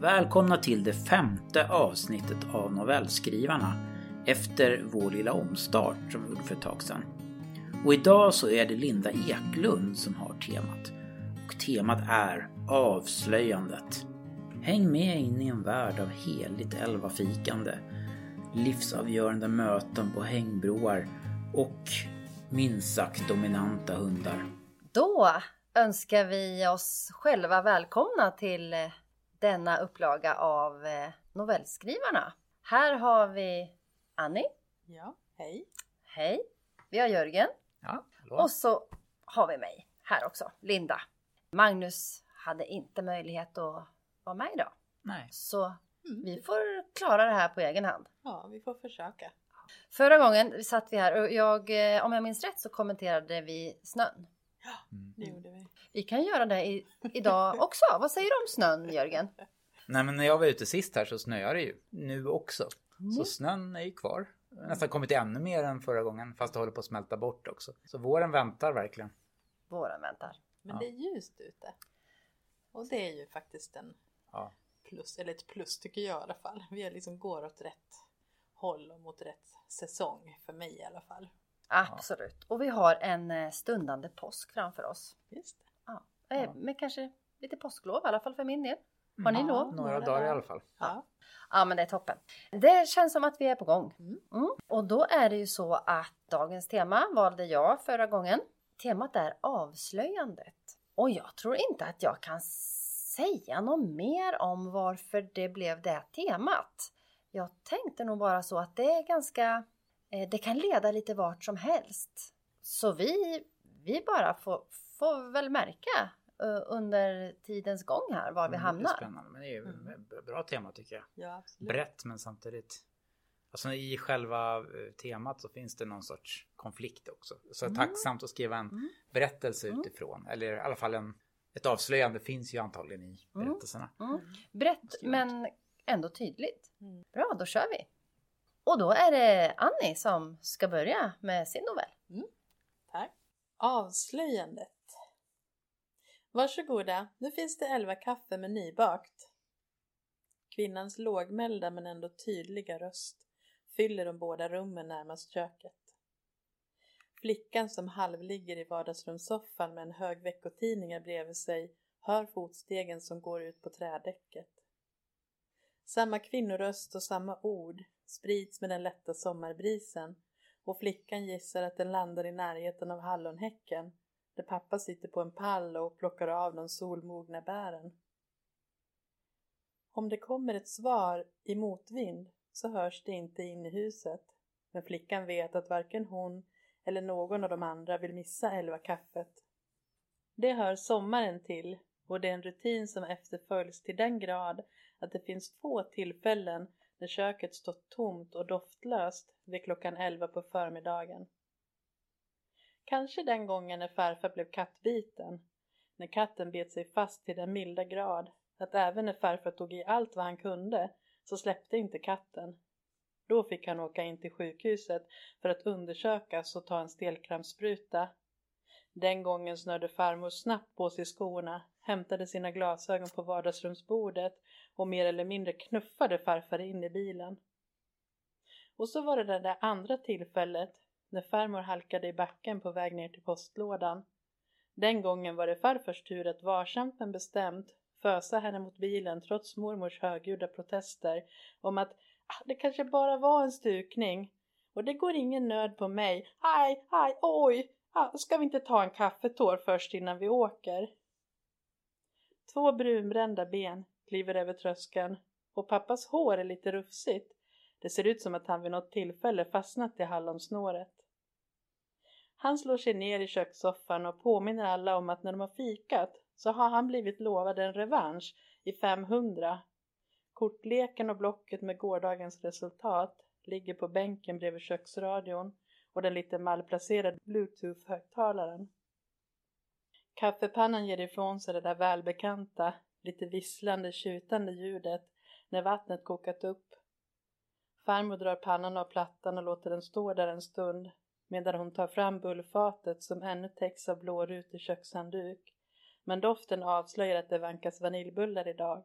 Välkomna till det femte avsnittet av Novellskrivarna efter vår lilla omstart som vi gjorde för ett tag sedan. Och idag så är det Linda Eklund som har temat. Och temat är avslöjandet. Häng med in i en värld av heligt elvafikande, livsavgörande möten på hängbroar och minst sagt dominanta hundar. Då önskar vi oss själva välkomna till denna upplaga av eh, Novellskrivarna. Här har vi Annie. Ja, hej. Hej. Vi har Jörgen. Ja, hallå. Och så har vi mig här också, Linda. Magnus hade inte möjlighet att vara med idag. Nej. Så Mm. vi får klara det här på egen hand. Ja, vi får försöka. Förra gången satt vi här och jag, eh, om jag minns rätt så kommenterade vi snön. Det gjorde vi. Vi kan göra det i, idag också. Vad säger du om snön, Jörgen? Nej men när jag var ute sist här så snöar det ju nu också. Mm. Så snön är ju kvar. Nästan kommit ännu mer än förra gången fast det håller på att smälta bort också. Så våren väntar verkligen. Våren väntar. Men Ja. det är ljust ute. Och det är ju faktiskt en Ja. plus, eller ett plus tycker jag i alla fall. Vi är liksom går åt rätt håll och mot rätt säsong för mig i alla fall. Absolut. Och vi har en eh, stundande påsk framför oss. Just det. Ja. Eh. Med kanske lite påsklov i alla fall för min del. Har ni Ja. lov? Några dagar i alla fall. Ja. Ja men det är toppen. Det känns som att vi är på gång. Mm. Mm. Och då är det ju så att dagens tema valde jag förra gången. Temat är avslöjandet. Och jag tror inte att jag kan säga något mer om varför det blev det temat. Jag tänkte nog bara så att det är ganska, eh, det kan leda lite vart som helst. Så vi, vi bara får, får väl märka under tidens gång här var vi Mm, Det är hamnar. spännande men det är ju Mm. ett bra tema tycker jag. Ja, absolut. Brett men samtidigt. Alltså i själva eh, temat så finns det någon sorts konflikt också. Så Mm. tacksamt att skriva en Mm. berättelse Mm. utifrån. Eller i alla fall en, ett avslöjande finns ju antagligen i Mm. berättelserna. Mm. Brett men ändå tydligt. Mm. Bra, då kör vi. Och då är det Annie som ska börja med sin novell. Tack. Avslöjandet. Varsågoda, nu finns det elva kaffe med nybakt. Kvinnans lågmälda men ändå tydliga röst fyller de båda rummen närmast köket. Flickan som halvligger i vardagsrumssoffan med en hög veckotidningar bredvid sig hör fotstegen som går ut på trädäcket. Samma kvinnoröst och samma ord sprids med den lätta sommarbrisen och flickan gissar att den landar i närheten av hallonhäcken där pappa sitter på en pall och plockar av de solmogna bären. Om det kommer ett svar i motvind så hörs det inte in i huset men flickan vet att varken hon eller någon av de andra vill missa elva kaffet. Det hör sommaren till och det är en rutin som efterföljs till den grad att det finns få tillfällen när köket stått tomt och doftlöst vid klockan elva på förmiddagen. Kanske den gången när farfar blev kattbiten, när katten bet sig fast till den milda grad att även när farfar tog i allt vad han kunde så släppte inte katten. Då fick han åka in till sjukhuset för att undersökas och ta en stelkrampsspruta. Den gången snörde farmor snabbt på sig skorna, hämtade sina glasögon på vardagsrumsbordet och mer eller mindre knuffade farfar in i bilen. Och så var det det där andra tillfället när farmor halkade i backen på väg ner till postlådan. Den gången var det farfars tur att varsamt men bestämt fösa henne mot bilen trots mormors högljudda protester om att ah, det kanske bara var en stukning och det går ingen nöd på mig. Aj, aj, oj! Ah, ska vi inte ta en kaffetår först innan vi åker? Två brunbrända ben kliver över tröskeln och pappas hår är lite rufsigt. Det ser ut som att han vid något tillfälle fastnat i hallonsnåret. Han slår sig ner i kökssoffan och påminner alla om att när de har fikat så har han blivit lovad en revansch i 500. Kortleken och blocket med gårdagens resultat ligger på bänken bredvid köksradion och den lite malplacerade bluetooth-högtalaren. Kaffepannan ger ifrån sig det där välbekanta, lite visslande, tjutande ljudet när vattnet kokat upp. Farmor drar pannan av plattan och låter den stå där en stund medan hon tar fram bullfatet som ännu täcks av blårutig kökshandduk. Men doften avslöjar att det vankas vaniljbullar idag.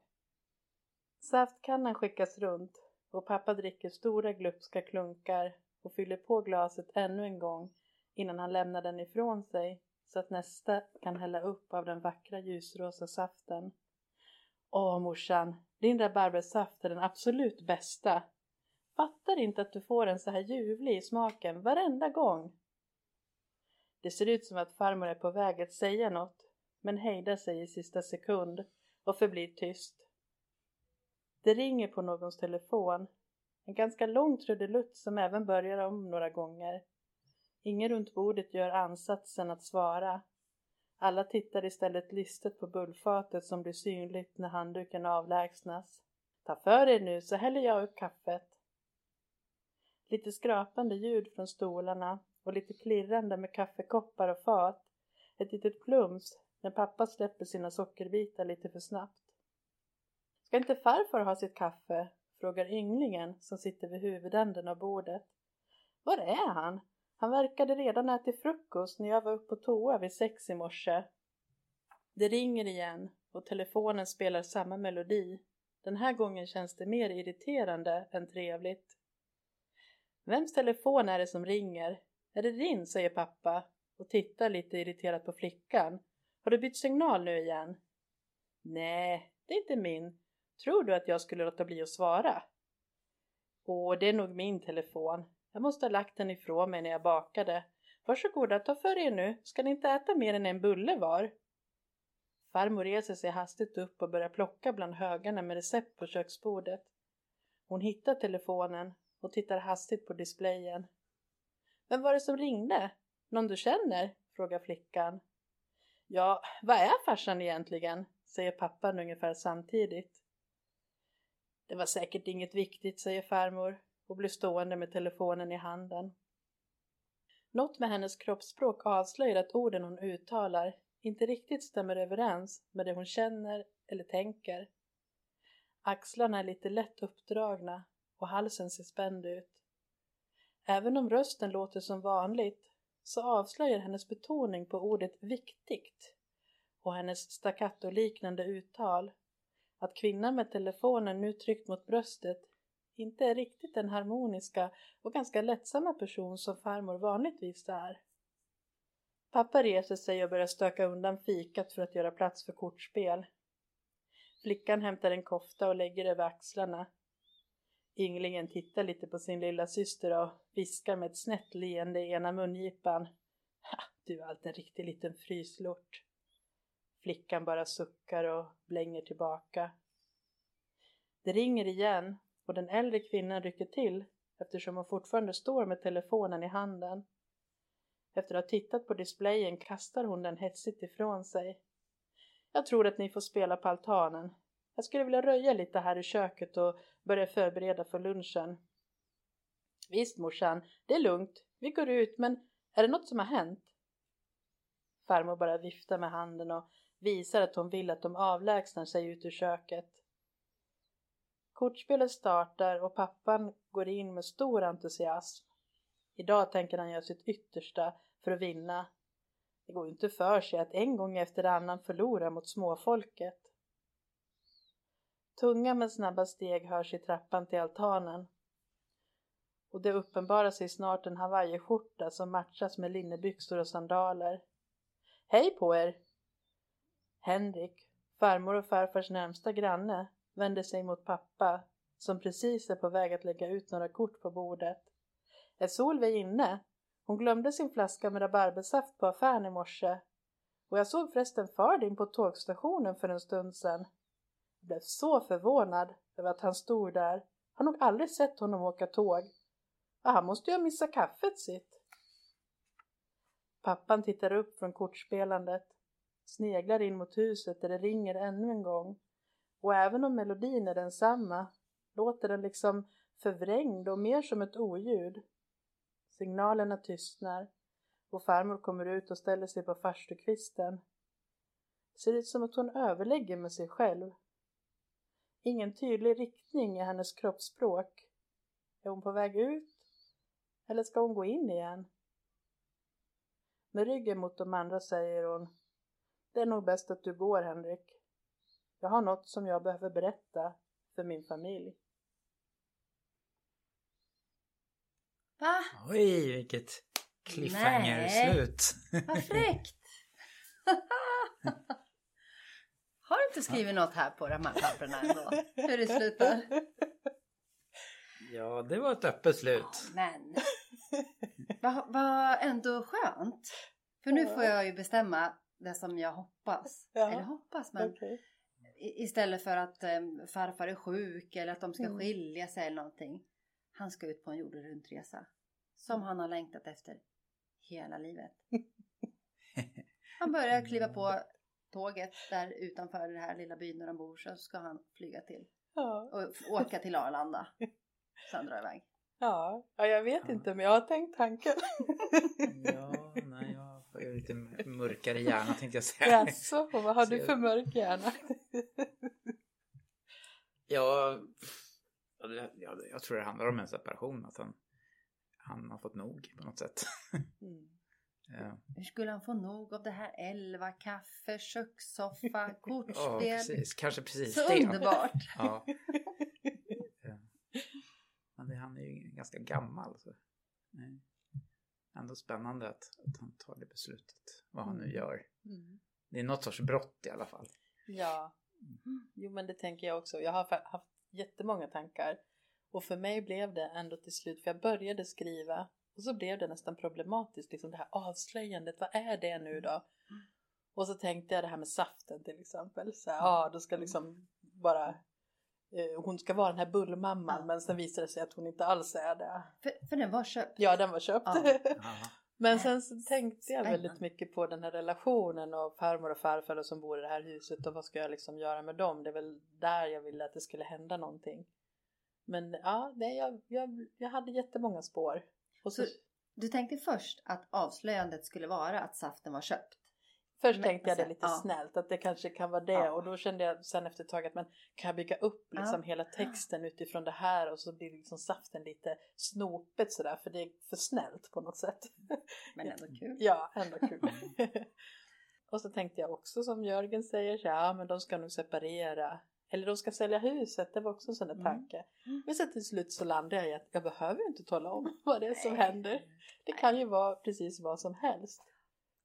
Saftkannan skickas runt och pappa dricker stora glupska klunkar och fyller på glaset ännu en gång innan han lämnar den ifrån sig så att nästa kan hälla upp av den vackra ljusrosa saften. Åh morsan, din rabarbersaft är den absolut bästa. Fattar inte att du får en så här ljuvlig i smaken varenda gång. Det ser ut som att farmor är på väg att säga något, men hejdar sig i sista sekund och förblir tyst. Det ringer på någons telefon. En ganska lång trudelutt som även börjar om några gånger. Ingen runt bordet gör ansatsen att svara. Alla tittar istället listet på bullfatet som blir synligt när handduken avlägsnas. Ta för er nu så häller jag upp kaffet. Lite skrapande ljud från stolarna och lite klirrande med kaffekoppar och fat. Ett litet plums när pappa släpper sina sockerbitar lite för snabbt. Ska inte farfar ha sitt kaffe? frågar ynglingen som sitter vid huvudänden av bordet. Var är han? Han verkade redan ätit frukost när jag var uppe på toa vid sex i morse. Det ringer igen och telefonen spelar samma melodi. Den här gången känns det mer irriterande än trevligt. Vems telefon är det som ringer? Är det din? säger pappa och tittar lite irriterat på flickan. Har du bytt signal nu igen? Nej, det är inte min. Tror du att jag skulle låta bli att svara? Åh, det är nog min telefon. Jag måste ha lagt den ifrån mig när jag bakade. Varsågoda, ta för er nu. Ska ni inte äta mer än en bulle var? Farmor reser sig hastigt upp och börjar plocka bland högarna med recept på köksbordet. Hon hittar telefonen och tittar hastigt på displayen. Vem var det som ringde? Någon du känner? frågar flickan. Ja, vad är farsan egentligen? säger pappan ungefär samtidigt. Det var säkert inget viktigt, säger farmor och blir stående med telefonen i handen. Något med hennes kroppsspråk avslöjar att orden hon uttalar inte riktigt stämmer överens med det hon känner eller tänker. Axlarna är lite lätt uppdragna och halsen ser spänd ut. Även om rösten låter som vanligt så avslöjar hennes betoning på ordet viktigt och hennes staccato-liknande uttal att kvinnan med telefonen nu tryckt mot bröstet inte är riktigt den harmoniska och ganska lättsamma person som farmor vanligtvis är. Pappa reser sig och börjar stöka undan fikat för att göra plats för kortspel. Flickan hämtar en kofta och lägger över axlarna. Ynglingen tittar lite på sin lilla syster och viskar med ett snett leende i ena mungipan. Ha, du är allt en riktig liten fryslort. Flickan bara suckar och blänger tillbaka. Det ringer igen och den äldre kvinnan rycker till eftersom hon fortfarande står med telefonen i handen. Efter att ha tittat på displayen kastar hon den hetsigt ifrån sig. Jag tror att ni får spela på altanen. Jag skulle vilja röja lite här i köket och börja förbereda för lunchen. Visst morsan, det är lugnt. Vi går ut, men är det något som har hänt? Farmor bara viftar med handen och visar att hon vill att de avlägsnar sig ut ur köket. Kortspelet startar och pappan går in med stor entusiasm. Idag tänker han göra sitt yttersta för att vinna. Det går inte för sig att en gång efter annan förlora mot småfolket. Tunga men snabba steg hörs i trappan till altanen. Och det uppenbarar sig snart en hawaiiskjorta som matchas med linnebyxor och sandaler. Hej på er! Henrik, farmor och farfars närmsta granne, vänder sig mot pappa som precis är på väg att lägga ut några kort på bordet. Är Solveig inne? Hon glömde sin flaska med rabarbersaft på affären i morse. Och jag såg förresten far din på tågstationen för en stund sedan. Jag blev så förvånad över att han stod där. Har nog aldrig sett honom åka tåg. Och han måste ju ha missat kaffet sitt. Pappan tittar upp från kortspelandet, sneglar in mot huset där det ringer ännu en gång och även om melodin är densamma låter den liksom förvrängd och mer som ett oljud. Signalerna tystnar och farmor kommer ut och ställer sig på farstukvisten. Det ser ut som att hon överlägger med sig själv. Ingen tydlig riktning i hennes kroppsspråk. Är hon på väg ut? Eller ska hon gå in igen? Med ryggen mot de andra säger hon Det är nog bäst att du går, Henrik. Jag har något som jag behöver berätta för min familj. Va? Oj, vilket cliffhanger-slut. Vad fräckt! Har du inte skrivit något här på de här papperna ändå? Hur det slutar? ja, det var ett öppet slut. Men vad va ändå skönt. För nu får jag ju bestämma det som jag hoppas. Ja. Eller hoppas, men i- istället för att em, farfar är sjuk eller att de ska Mm. skilja sig eller någonting. Han ska ut på en jorden runt-resa. Som han har längtat efter hela livet. Han börjar kliva på tåget där utanför den här lilla byn där de bor. Så ska han flyga till Ja. och åka till Arlanda. Sen dra iväg. Ja. ja, jag vet Ja. inte men jag har tänkt tanken. Ja, nej, jag har lite mörkare hjärna tänkte jag säga. Jaså, vad har Så du jag- för mörk hjärna? Ja, ja, det- ja, jag tror det handlar om en separation. Att han, han har fått nog på något sätt. Mm. Ja, Hur skulle han få nog av det här? Elva kaffe, kökssoffa, ja kortspel. precis. Kanske precis Så det. underbart! Ja. Ja. Men det, han är ju ganska gammal. Så. Nej. Ändå spännande att, att han tar det beslutet. Vad han nu Mm. gör. Mm. Det är något sorts brott i alla fall. Ja, jo men det tänker jag också. Jag har haft jättemånga tankar. Och för mig blev det ändå till slut, för jag började skriva och så blev det nästan problematiskt, liksom det här avslöjandet, vad är det nu då? Och så tänkte jag det här med saften till exempel, så här, ja då ska liksom bara eh, hon ska vara den här bullmamman Ja. men sen visade det sig att hon inte alls är det. För, för den var köpt. Ja den var köpt. Ja. Men sen så tänkte jag väldigt mycket på den här relationen och farmor och farfar som bor i det här huset och vad ska jag liksom göra med dem? Det är väl där jag ville att det skulle hända någonting. Men ja, nej, jag, jag, jag hade jättemånga spår. Och så, Så- Du tänkte först att avslöjandet skulle vara att saften var köpt. först men- tänkte jag det lite ja. snällt att det kanske kan vara det Ja. och då kände jag sen efter ett tag att men kan jag bygga upp liksom Ja. hela texten utifrån det här och så blir liksom saften lite snopet sådär för det är för snällt på något sätt. Men ändå kul. Ja, ändå kul. och så tänkte jag också som Jörgen säger, så, ja men de ska nog separera. Eller de ska sälja huset, det var också en sån där Mm. tanke. Mm. Men sen till slut så landade jag i att jag behöver ju inte tala om vad det är som Nej. händer. Det Nej. kan ju vara precis vad som helst.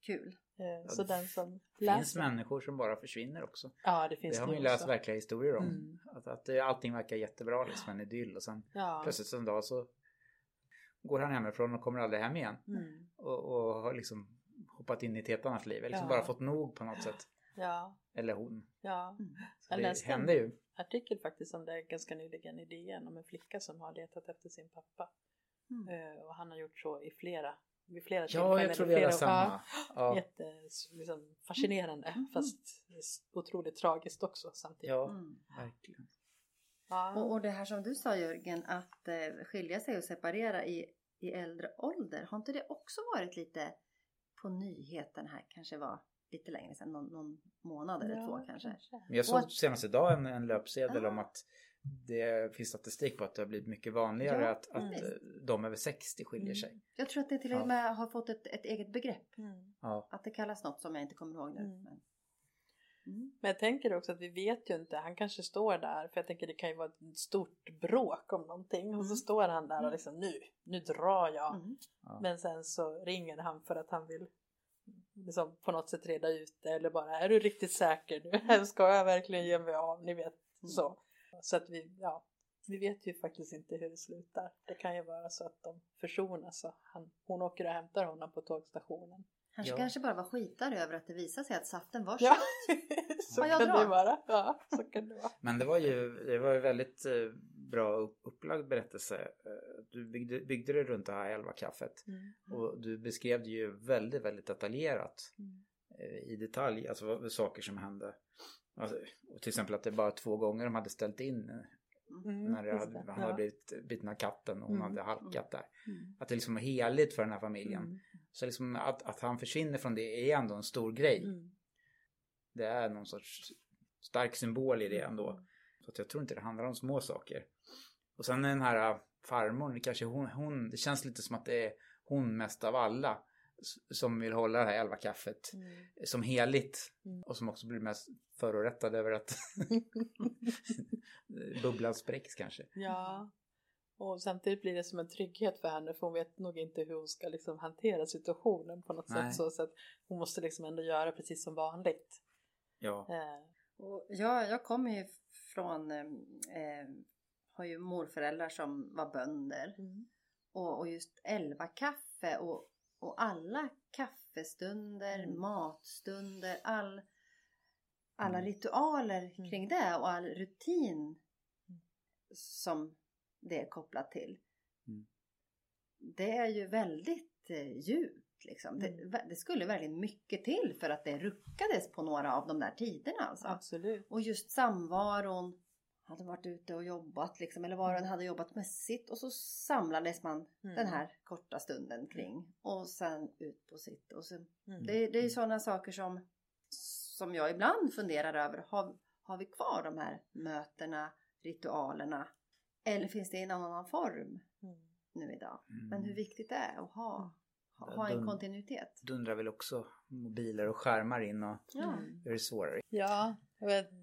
Kul. Eh, Så det den som Det finns läser. människor som bara försvinner också. Ja, det finns Det har man ju läst verkliga historier om. Mm. Att, att det, allting verkar jättebra, liksom en idyll. Och sen Ja. plötsligt en dag så går han hemifrån och kommer aldrig hem igen. Mm. Och, och har liksom hoppat in i ett helt annat liv. Eller liksom Ja. bara fått nog på något sätt. Ja, Eller hon. ja. Mm. Så Jag det läste en- händer ju. Artikel faktiskt om det ganska nyligen i DN om en flicka som har letat efter sin pappa. Mm. Eh, Och han har gjort så i flera, vid flera Ja, jag tror vi flera- har samma. Ja, Jätte, liksom, fascinerande Mm. fast otroligt tragiskt också samtidigt. ja Mm. verkligen. Ja. Och, och det här som du sa Jörgen, att eh, skilja sig och separera i, i äldre ålder, har inte det också varit lite på nyheten här, kanske var lite längre sedan, någon, någon månad eller Ja, två kanske? Men jag såg att- senast idag en, en löpsedel Ah. om att det finns statistik på att det har blivit mycket vanligare Ja, att, att mm. de över 60 skiljer Mm. sig. Jag tror att det till och Ja. med har fått ett, ett eget begrepp. Mm. Ja, Att det kallas något som jag inte kommer ihåg nu. Mm. Men... Mm. Men jag tänker också att vi vet ju inte, han kanske står där, för jag tänker det kan ju vara ett stort bråk om någonting och så Mm. står han där och liksom nu, nu drar jag. Mm. ja. Men sen så ringer han för att han vill liksom på något sätt reda ut det eller bara är du riktigt säker nu? Ska jag verkligen ge mig av? Ni vet Mm. så. Så att vi, ja, vi vet ju faktiskt inte hur det slutar. Det kan ju vara så att de försonas och han, hon åker och hämtar honom på tågstationen. Han Ja. kanske bara var skitar över att det visade sig att saften var Ja, köpt. så Ja, kan det vara. Ja, så kan det vara. Men det var ju det var ju väldigt eh, bra upp- upplagd berättelse. Eh, Du byggde, byggde det runt det här elva kaffet Mm. och du beskrev det ju väldigt, väldigt detaljerat Mm. eh, i detalj, alltså vad, saker som hände. Alltså, och till exempel att det bara två gånger de hade ställt in eh, Mm, när hade, det. han Ja. hade blivit biten av katten och hon Mm. hade halkat där. Mm. Att det liksom var heligt för den här familjen. Mm. Så liksom att, att han försvinner från det är ändå en stor grej. Mm. Det är någon sorts stark symbol i det ändå. Så jag tror inte det handlar om små saker. Och sen den här äh, farmor, det kanske hon, hon, det känns lite som att det är hon mest av alla som vill hålla det här elva kaffet Mm. som heligt. Mm. Och som också blir mest förorättad över att bubblan spräcks kanske. Ja. Och samtidigt blir det som en trygghet för henne för hon vet nog inte hur hon ska liksom hantera situationen på något Nej. sätt. Så, så att hon måste liksom ändå göra precis som vanligt. Ja. Eh, Och jag, jag kommer ju från, eh, eh, har ju morföräldrar som var bönder. mm. Och, och just elva kaffe och, och alla kaffestunder, Mm. matstunder, all, alla Mm. ritualer Mm. kring det och all rutin Mm. som det är kopplat till. Det är ju väldigt eh, djupt liksom. Mm. Det, det skulle väldigt mycket till för att det ruckades på några av de där tiderna alltså. Absolut. Och just samvaron hade varit ute och jobbat liksom, eller var och en hade jobbat med sitt och så samlades man Mm. den här korta stunden kring och sen ut på sitt. Och sen, Mm. det, det är ju sådana saker som, som jag ibland funderar över. Har, har vi kvar de här mötena, ritualerna? Eller finns det i en annan form Mm. nu idag? Mm. Men hur viktigt det är att ha, ha, en kontinuitet. Dundrar väl också mobiler och skärmar in och Ja. Mm. gör det svårare. Ja,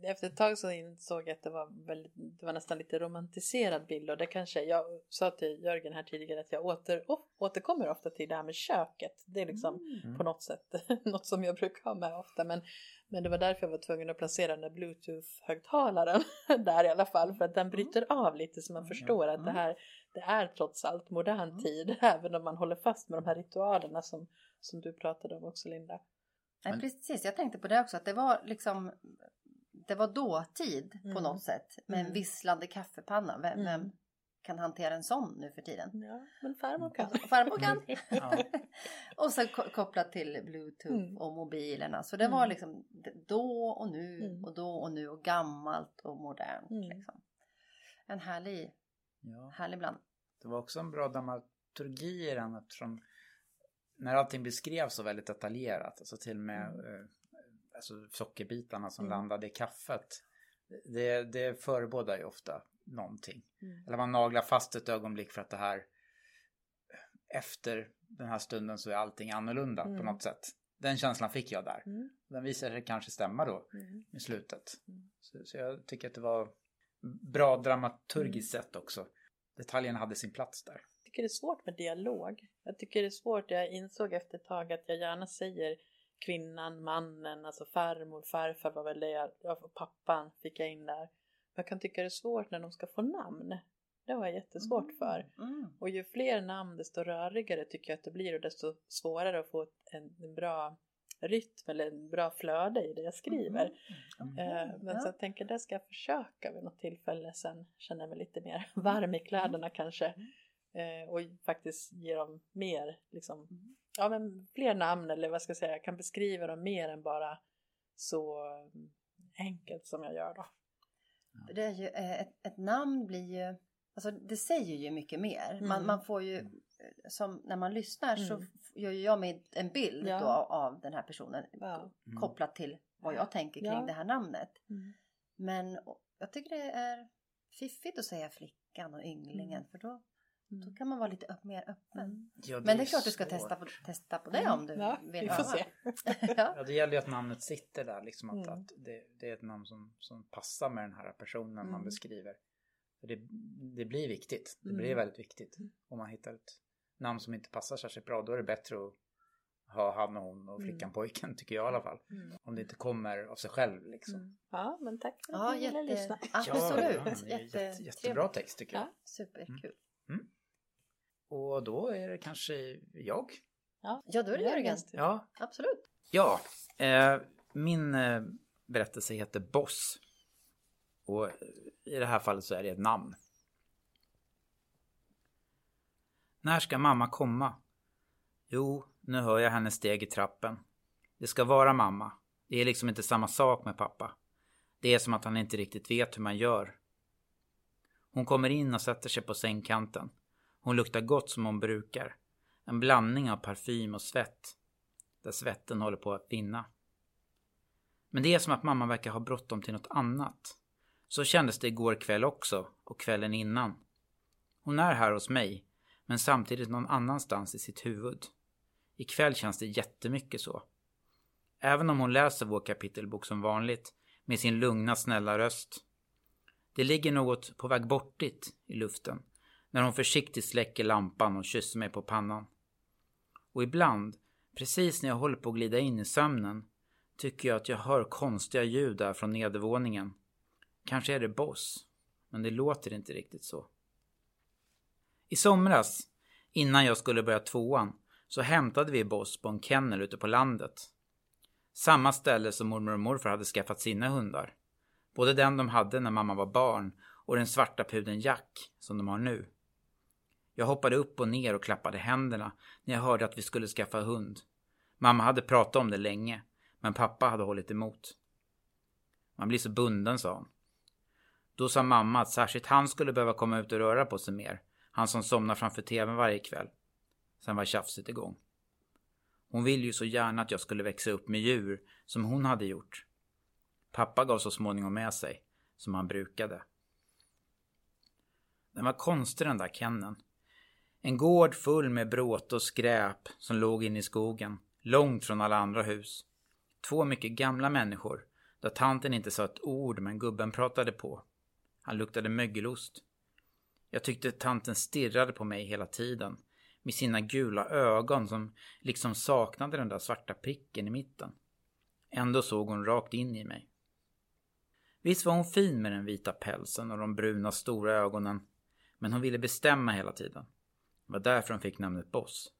efter ett tag så insåg jag att det var, väldigt, det var nästan lite romantiserad bild och det kanske, jag sa till Jörgen här tidigare att jag åter, å- återkommer ofta till det här med köket. Det är liksom Mm. på något sätt något som jag brukar ha med ofta men, men det var därför jag var tvungen att placera den där bluetooth-högtalaren där i alla fall för att den bryter av lite så man förstår att det här det är trots allt modern tid även om man håller fast med de här ritualerna som, som du pratade om också Linda. Men- precis, jag tänkte på det också att det var liksom det var dåtid på Mm. något sätt med en Mm. visslande kaffepanna. Vem, Mm. vem kan hantera en sån nu för tiden? Ja, men farmor kan. Och farmor kan. Ja. och sen ko- kopplat till bluetooth Mm. och mobilerna. Så det var Mm. liksom då och nu Mm. och då och nu och gammalt och modernt. Mm. Liksom. En härlig, Ja. härlig bland. Det var också en bra dramaturgi i den eftersom när allting beskrevs så väldigt detaljerat, alltså till och med eh, alltså sockerbitarna som Mm. landade i kaffet. Det, det förebådar ju ofta någonting. Mm. Eller man naglar fast ett ögonblick för att det här efter den här stunden så är allting annorlunda på Mm. något sätt. Den känslan fick jag där. Mm. Den visade sig kanske stämma då Mm. i slutet. Mm. Så, så jag tycker att det var bra dramaturgiskt sett också. Detaljerna hade sin plats där. Jag tycker det är svårt med dialog. Jag tycker det är svårt, jag insåg efter ett tag att jag gärna säger kvinnan, mannen, alltså farmor, farfar var väl det jag, ja, pappan fick jag in där. Men jag kan tycka det är svårt när de ska få namn. Det har jag jättesvårt för. Mm. Och ju fler namn desto rörigare tycker jag att det blir och desto svårare att få ett, en, en bra rytm eller en bra flöde i det jag skriver. Eh, men Ja. så jag tänker det ska jag försöka vid något tillfälle sen känner jag mig lite mer varm i kläderna kanske. Eh, och faktiskt ge dem mer, liksom, ja men fler namn eller vad ska jag säga, jag kan beskriva dem mer än bara så mm, enkelt som jag gör då. Det är ju, eh, ett, ett namn blir ju, alltså det säger ju mycket mer. Man, Mm. man får ju, eh, som när man lyssnar så Mm. f- gör jag mig en bild Ja. då av den här personen Ja. Mm. kopplat till vad jag tänker kring Ja. det här namnet. Mm. Men jag tycker det är fiffigt att säga flickan och ynglingen Mm. för då, då Mm. kan man vara lite upp, mer öppen. Mm. Ja, Men det är klart du ska testa på, testa på det om du Ja, vill vi får öva. se. ja. Ja, det gäller ju att namnet sitter där, liksom att, Mm. att det, det är ett namn som, som passar med den här personen man Mm. beskriver. För det, det blir viktigt, det Mm. blir väldigt viktigt. Mm. Om man hittar ett namn som inte passar särskilt bra, då är det bättre att ha han och hon och flickan Mm. pojken, tycker jag i alla fall. Mm. Om det inte kommer av sig själv liksom. Mm. Ja, men tack för Ja, att ni ville jätte, lyssna. absolut. Ja, det är jätte, Jätte- jättebra text tycker jag. Ja. Superkul. Och då är det kanske jag. Ja, då är det Jörgen. Ja, Absolut. Ja, eh, min eh, berättelse heter Boss. Och i det här fallet så är det ett namn. När ska mamma komma? Jo, nu hör jag hennes steg i trappen. Det ska vara mamma. Det är liksom inte samma sak med pappa. Det är som att han inte riktigt vet hur man gör. Hon kommer in och sätter sig på sängkanten. Hon luktar gott som hon brukar. En blandning av parfym och svett där svetten håller på att vinna. Men det är som att mamma verkar ha bråttom till något annat. Så kändes det igår kväll också och kvällen innan. Hon är här hos mig, men samtidigt någon annanstans i sitt huvud. Ikväll känns det jättemycket så. Även om hon läser vår kapitelbok som vanligt, med sin lugna snälla röst. Det ligger något på väg bortigt i luften när hon försiktigt släcker lampan och kysser mig på pannan. Och ibland, precis när jag håller på att glida in i sömnen, tycker jag att jag hör konstiga ljud där från nedervåningen. Kanske är det Boss, men det låter inte riktigt så. I somras, innan jag skulle börja tvåan, så hämtade vi Boss på en kennel ute på landet. Samma ställe som mormor och morfar hade skaffat sina hundar. Både den de hade när mamma var barn och den svarta pudeln Jack som de har nu. Jag hoppade upp och ner och klappade händerna när jag hörde att vi skulle skaffa hund. Mamma hade pratat om det länge, men pappa hade hållit emot. Man blir så bunden, sa hon. Då sa mamma att särskilt han skulle behöva komma ut och röra på sig mer. Han som somnar framför tvn varje kväll. Sen var tjafset igång. Hon ville ju så gärna att jag skulle växa upp med djur som hon hade gjort. Pappa gav så småningom med sig, som han brukade. Den var konstig den där kennen. En gård full med bråte och skräp som låg inne i skogen, långt från alla andra hus. Två mycket gamla människor, där tanten inte sa ett ord men gubben pratade på. Han luktade mögelost. Jag tyckte tanten stirrade på mig hela tiden med sina gula ögon som liksom saknade den där svarta pricken i mitten. Ändå såg hon rakt in i mig. Visst var hon fin med den vita pälsen och de bruna stora ögonen, men hon ville bestämma hela tiden. Det var därför hon fick namnet Boss.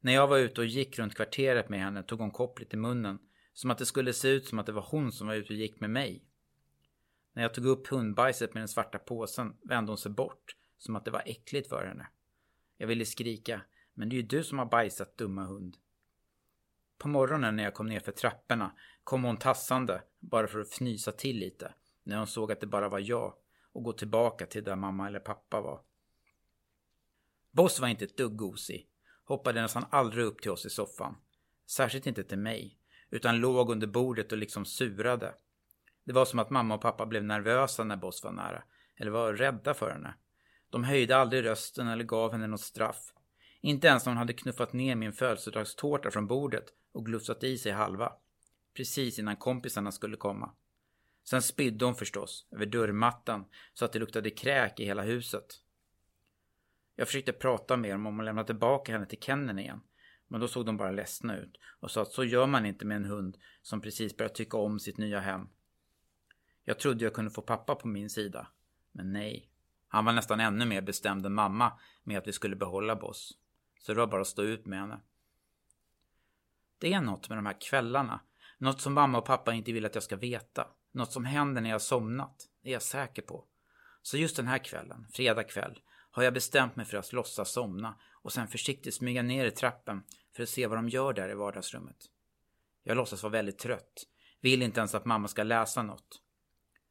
När jag var ute och gick runt kvarteret med henne tog hon kopplet i munnen, som att det skulle se ut som att det var hon som var ute och gick med mig. När jag tog upp hundbajset med den svarta påsen vände hon sig bort, som att det var äckligt för henne. Jag ville skrika, men det är ju du som har bajsat dumma hund. På morgonen när jag kom ner för trapporna kom hon tassande, bara för att fnysa till lite, när hon såg att det bara var jag och gå tillbaka till där mamma eller pappa var. Boss var inte ett dugg gosig, hoppade nästan aldrig upp till oss i soffan. Särskilt inte till mig, utan låg under bordet och liksom surade. Det var som att mamma och pappa blev nervösa när Boss var nära, eller var rädda för henne. De höjde aldrig rösten eller gav henne något straff. Inte ens när hon hade knuffat ner min födelsedagstårta från bordet och glufsat i sig halva. Precis innan kompisarna skulle komma. Sen spydde hon förstås, över dörrmattan, så att det luktade kräk i hela huset. Jag försökte prata med dem om att lämna tillbaka henne till kenneln igen. Men då såg de bara ledsna ut och sa att så gör man inte med en hund som precis börjat tycka om sitt nya hem. Jag trodde jag kunde få pappa på min sida. Men nej. Han var nästan ännu mer bestämd än mamma med att vi skulle behålla Boss. Så det var bara att stå ut med henne. Det är något med de här kvällarna. Något som mamma och pappa inte vill att jag ska veta. Något som händer när jag somnat. Det är jag säker på. Så just den här kvällen, fredag kväll, har jag bestämt mig för att låtsas somna och sen försiktigt smyga ner i trappen för att se vad de gör där i vardagsrummet. Jag låtsas vara väldigt trött. Vill inte ens att mamma ska läsa något.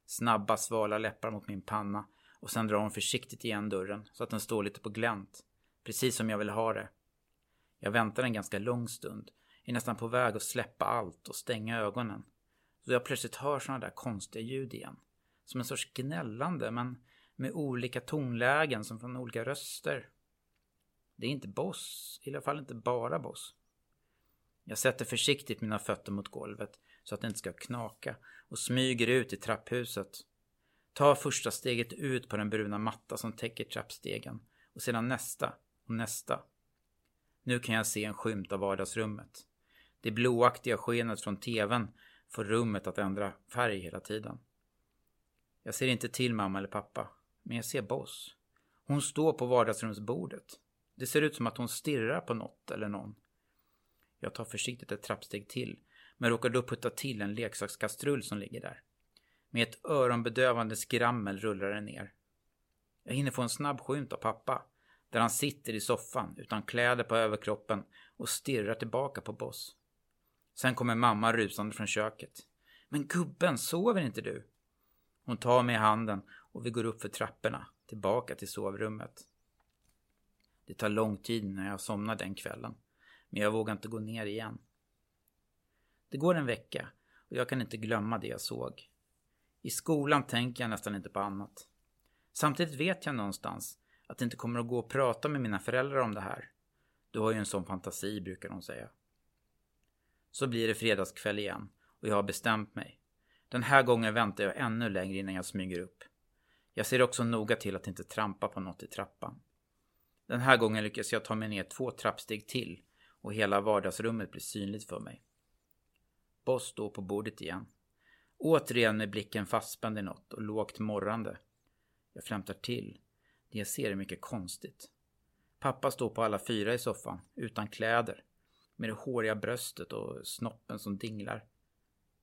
Snabba svala läppar mot min panna och sen drar hon försiktigt igen dörren så att den står lite på glänt. Precis som jag vill ha det. Jag väntar en ganska lång stund. Är nästan på väg att släppa allt och stänga ögonen. Då jag plötsligt hör sådana där konstiga ljud igen. Som en sorts gnällande men med olika tonlägen som från olika röster. Det är inte Boss, i alla fall inte bara Boss. Jag sätter försiktigt mina fötter mot golvet så att det inte ska knaka och smyger ut i trapphuset. Tar första steget ut på den bruna matta som täcker trappstegen och sedan nästa och nästa. Nu kan jag se en skymt av vardagsrummet. Det blåaktiga skenet från tvn får rummet att ändra färg hela tiden. Jag ser inte till mamma eller pappa, men jag ser Boss. Hon står på vardagsrumsbordet. Det ser ut som att hon stirrar på något eller någon. Jag tar försiktigt ett trappsteg till, men råkar då putta till en leksakskastrull som ligger där. Med ett öronbedövande skrammel rullar den ner. Jag hinner få en snabb skymt av pappa, där han sitter i soffan utan kläder på överkroppen och stirrar tillbaka på Boss. Sen kommer mamma rusande från köket. Men gubben, sover inte du? Hon tar mig i handen och vi går upp för trapporna, tillbaka till sovrummet. Det tar lång tid när jag somnar den kvällen, men jag vågar inte gå ner igen. Det går en vecka och jag kan inte glömma det jag såg. I skolan tänker jag nästan inte på annat. Samtidigt vet jag någonstans att det inte kommer att gå att prata med mina föräldrar om det här. Du har ju en sån fantasi, brukar de säga. Så blir det fredagskväll igen och jag har bestämt mig. Den här gången väntar jag ännu längre innan jag smyger upp. Jag ser också noga till att inte trampa på något i trappan. Den här gången lyckas jag ta mig ner två trappsteg till och hela vardagsrummet blir synligt för mig. Boss står på bordet igen. Återigen med blicken fastspänd i något och lågt morrande. Jag flämtar till. Det jag ser är mycket konstigt. Pappa står på alla fyra i soffan, utan kläder. Med det håriga bröstet och snoppen som dinglar.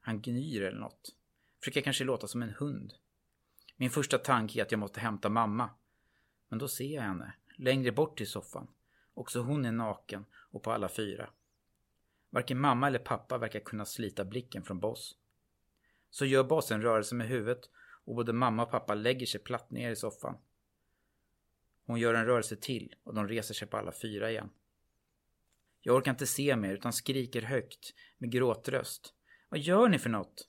Han gnyr eller något. Försöker kanske låta som en hund. Min första tanke är att jag måste hämta mamma. Men då ser jag henne, längre bort i soffan. Också hon är naken och på alla fyra. Varken mamma eller pappa verkar kunna slita blicken från Boss. Så gör Boss en rörelse med huvudet och både mamma och pappa lägger sig platt ner i soffan. Hon gör en rörelse till och de reser sig på alla fyra igen. Jag orkar inte se mer utan skriker högt med gråtröst. Vad gör ni för något?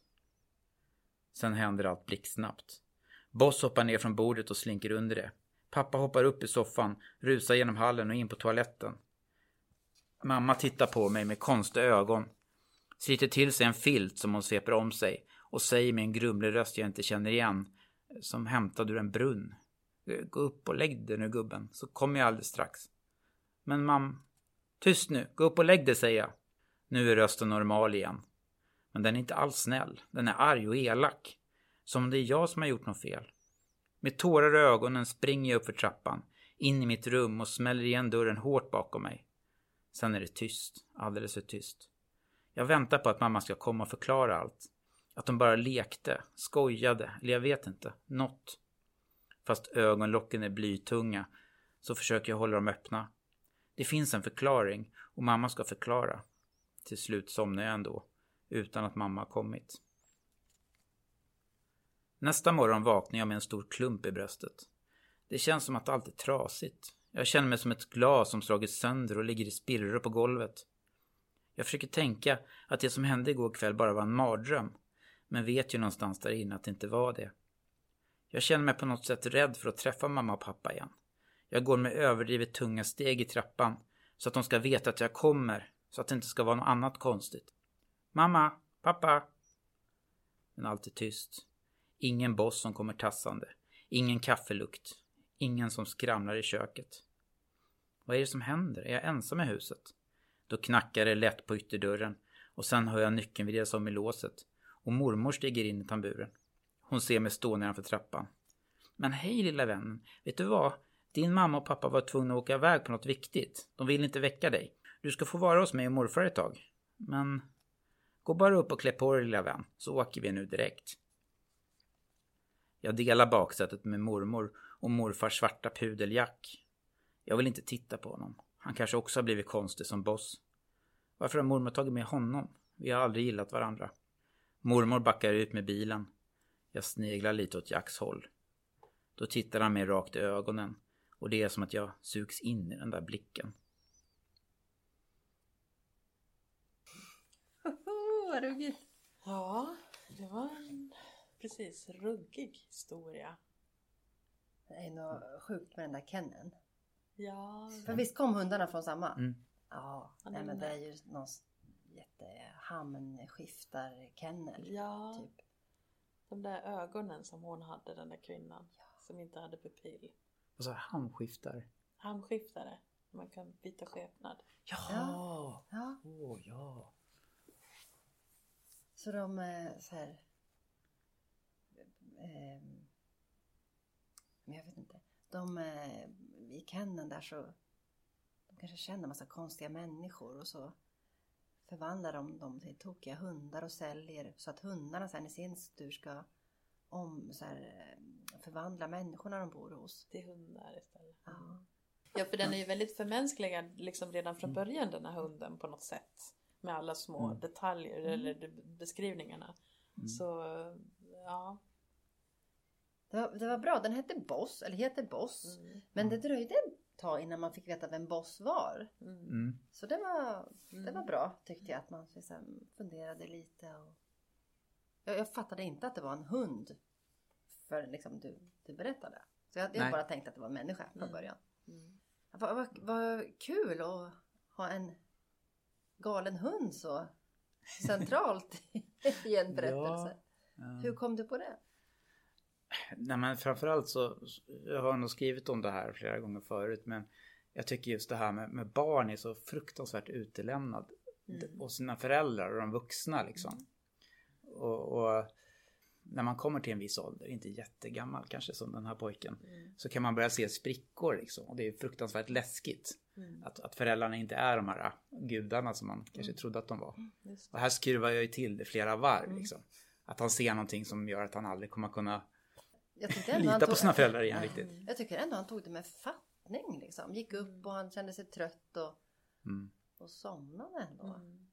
Sen händer allt blixtsnabbt. Boss hoppar ner från bordet och slinker under det. Pappa hoppar upp i soffan, rusar genom hallen och in på toaletten. Mamma tittar på mig med konstiga ögon. Sliter till sig en filt som hon sveper om sig och säger med en grumlig röst jag inte känner igen. Som hämtad ur en brunn. Gå upp och lägg dig nu gubben, så kommer jag alldeles strax. Men mam... Tyst nu, gå upp och lägg dig säger jag. Nu är rösten normal igen. Men den är inte alls snäll. Den är arg och elak. Som om det är jag som har gjort något fel. Med tårar i ögonen springer jag upp för trappan, in i mitt rum och smäller igen dörren hårt bakom mig. Sen är det tyst, alldeles för tyst. Jag väntar på att mamma ska komma och förklara allt. Att de bara lekte, skojade, eller jag vet inte, något. Fast ögonlocken är blytunga så försöker jag hålla dem öppna. Det finns en förklaring och mamma ska förklara. Till slut somnar jag ändå, utan att mamma har kommit. Nästa morgon vaknar jag med en stor klump i bröstet. Det känns som att allt är trasigt. Jag känner mig som ett glas som slagits sönder och ligger i spillror på golvet. Jag försöker tänka att det som hände igår kväll bara var en mardröm. Men vet ju någonstans där inne att det inte var det. Jag känner mig på något sätt rädd för att träffa mamma och pappa igen. Jag går med överdrivet tunga steg i trappan så att de ska veta att jag kommer, så att det inte ska vara något annat konstigt. Mamma, pappa. Men allt är tyst. Ingen boss som kommer tassande. Ingen kaffelukt. Ingen som skramlar i köket. Vad är det som händer? Är jag ensam i huset? Då knackar det lätt på ytterdörren och sen hör jag nyckeln vridas om i låset och mormor stiger in i tamburen. Hon ser mig stå nedanför trappan. Men hej lilla vännen, vet du vad? Din mamma och pappa var tvungna att åka iväg på något viktigt. De vill inte väcka dig. Du ska få vara hos mig och morfar ett tag. Men gå bara upp och klä på dig lilla vän, så åker vi nu direkt. Jag delar baksätet med mormor och morfars svarta pudeljack. Jag vill inte titta på honom. Han kanske också har blivit konstig som boss. Varför har mormor tagit med honom? Vi har aldrig gillat varandra. Mormor backar ut med bilen. Jag sneglar lite åt Jacks håll. Då tittar han mig rakt i ögonen och det är som att jag sugs in i den där blicken. Vad ruggigt. Ja, det var en precis ruggig historia. Det är något sjukt med den där Kennen. Ja, För visst kom hundarna från samma? Mm. Ja, Ja, nej, men det är ju någon jättehamnskiftar-kennel. ja Typ. de där ögonen som hon hade, den där kvinnan. Som inte hade pupill. Och så hamskiftar. Hamskiftare. Man kan byta skepnad. Jaha! Ja, Åh, ja. så de är så här... ehm, men jag vet inte. De eh, i kenneln där så... De kanske känner massa konstiga människor och så förvandlar de dem till tokiga hundar och säljer så att hundarna sen i sin tur ska om, så här, eh, förvandla människorna de bor hos. Till hundar istället. Ja. Ja, för den är ju väldigt förmänskligad liksom redan från början den här hunden på något sätt. Med alla små Mm. detaljer Mm. eller de- beskrivningarna. Mm. Så ja. Det, var, det var bra. Den hette Boss, eller heter Boss. Mm. Men det dröjde ett tag innan man fick veta vem Boss var. Mm. Mm. Så det var, det Mm. var bra tyckte jag. Att man liksom funderade lite. Och... Jag, jag fattade inte att det var en hund. För liksom du, du berättade. Så jag, jag bara tänkte att det var en människa från Mm. början. Mm. Vad, vad, vad kul att ha en galen hund så centralt i en berättelse. Ja. Hur kom du på det? Nej men framförallt så, jag har nog skrivit om det här flera gånger förut men jag tycker just det här med, med barn är så fruktansvärt utelämnad Mm. och sina föräldrar och de vuxna liksom. Och, och när man kommer till en viss ålder, inte jättegammal kanske som den här pojken, Mm. så kan man börja se sprickor liksom. Och det är fruktansvärt läskigt. Mm. Att, att föräldrarna inte är de här gudarna som man kanske trodde att de var. Just Och här skruvar jag ju till det flera varv Mm. liksom. Att han ser någonting som gör att han aldrig kommer kunna Jag tyckte ändå han lita på tog- sina föräldrar igen riktigt. Jag tycker ändå han tog det med fattning liksom. Gick upp och han kände sig trött och, Mm. och somnade ändå. Mm.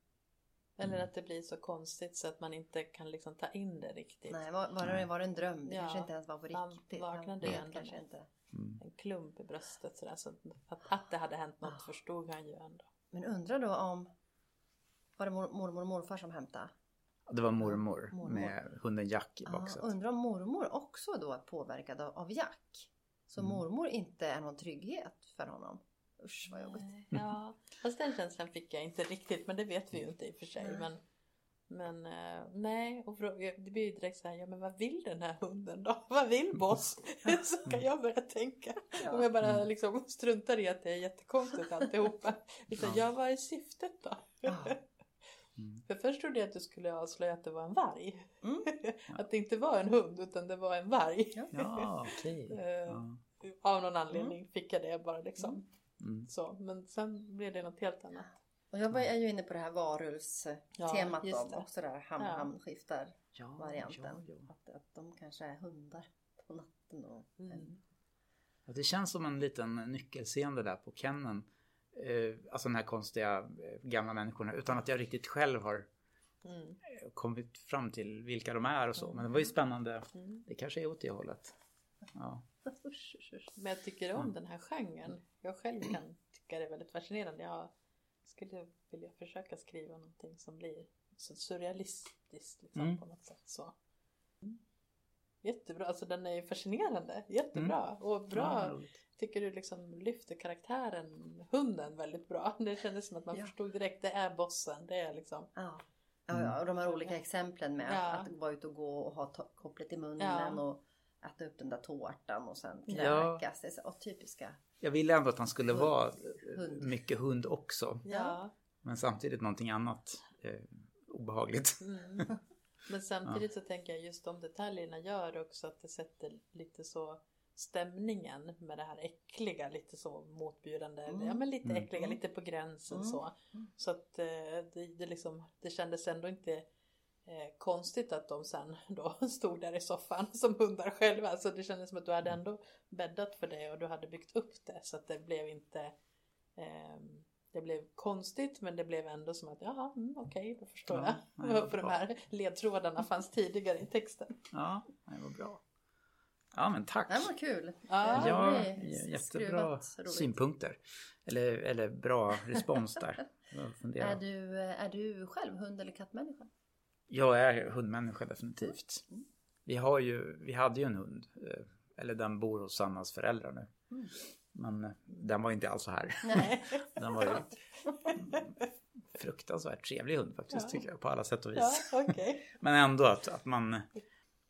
Eller att det blir så konstigt så att man inte kan liksom ta in det riktigt. Nej, var, var, det, var det en dröm? Det Ja, kanske inte ens var på man riktigt. vaknade Han ju ändå kanske med. inte. Mm. En klump i bröstet sådär. Så att, att det hade hänt något förstod han ju ändå. Men undrar då om var det mor, mormor och morfar som hämtade? Det var mormor, Mormor. med hunden Jack i Ja, baksätet. undrar om mormor också då är påverkad av, av Jack? Så Mm. mormor inte är någon trygghet för honom? Usch vad jobbigt. Ja, fast den känslan fick jag inte riktigt. Men det vet vi ju inte i och för sig. Men, men eh, nej, och det blir ju direkt så här, ja men vad vill den här hunden då? Vad vill Boss? så kan jag börja tänka. Om jag bara liksom struntar i att det är jättekonstigt alltihopa. Utan, ja, vad är syftet då? Ja. Mm. För först trodde jag att du skulle avslöja att det var en varg. Mm. Att det inte var en hund utan det var en varg. Ja. Okej. Eh, Ja. Av någon anledning fick jag det bara liksom. Mm. Så, men sen blev det något helt annat. Och jag var- är ju inne på det här varulvstemat Ja, då. det. Också där ham, Ja. varianten. ja, ja. Att, att de kanske är hundar på natten då. Mm. Ja, Det känns som en liten nyckelscen där på Kennen. Eh, alltså den här konstiga eh, gamla människorna. Utan att jag riktigt själv har Mm. eh, kommit fram till vilka de är och så. Men det var ju spännande. Mm. Det kanske är åt det hållet. Ja. Men jag tycker om Mm. den här genren. Jag själv kan tycka det är väldigt fascinerande. Jag skulle vilja försöka skriva någonting som blir så surrealistiskt liksom, Mm. på något sätt. Så. Mm. Jättebra, alltså den är ju fascinerande. Jättebra och Mm. Ja, bra. roligt. Tycker du liksom lyfter karaktären, hunden väldigt bra. Det kändes som att man Ja. förstod direkt, det är bossen. Det är liksom. Ja. Ja, ja, och de här olika exemplen med Ja. att, att vara ute och gå och ha kopplet i munnen Ja. och äta upp den där tårtan och sen Ja. kräkas. Det är så, och typiska. Jag ville ändå att han skulle Hund. vara Hund. mycket hund också. Ja. Men samtidigt någonting annat eh, obehagligt. Mm. Men samtidigt så tänker jag just de detaljerna gör också att det sätter lite så stämningen med det här äckliga, lite så motbjudande, Mm. ja men lite Mm. äckliga, Mm. lite på gränsen Mm. så. Mm. Så att eh, det, det liksom, det kändes ändå inte eh, konstigt att de sen då stod där i soffan som hundar själva. Så det kändes som att du hade ändå bäddat för det och du hade byggt upp det så att det blev inte ehm, det blev konstigt men det blev ändå som att jaha, mm, okej då förstår Ja, jag varför de här ledtrådarna fanns tidigare i texten. Ja, det var bra. Ja men tack. Det var kul. Ja, Ja, jättebra synpunkter. Eller, eller bra respons där. Är du, är du själv hund eller kattmänniska? Jag är hundmänniska definitivt. Mm. Vi, har ju, vi hade ju en hund. eh, Eller den bor hos Sannas föräldrar nu. Mm. Men eh, den var inte alls så här. Nej. Den var ju fruktansvärt trevlig hund faktiskt Ja. tycker jag på alla sätt och Ja, vis. okej. Men ändå att, att man...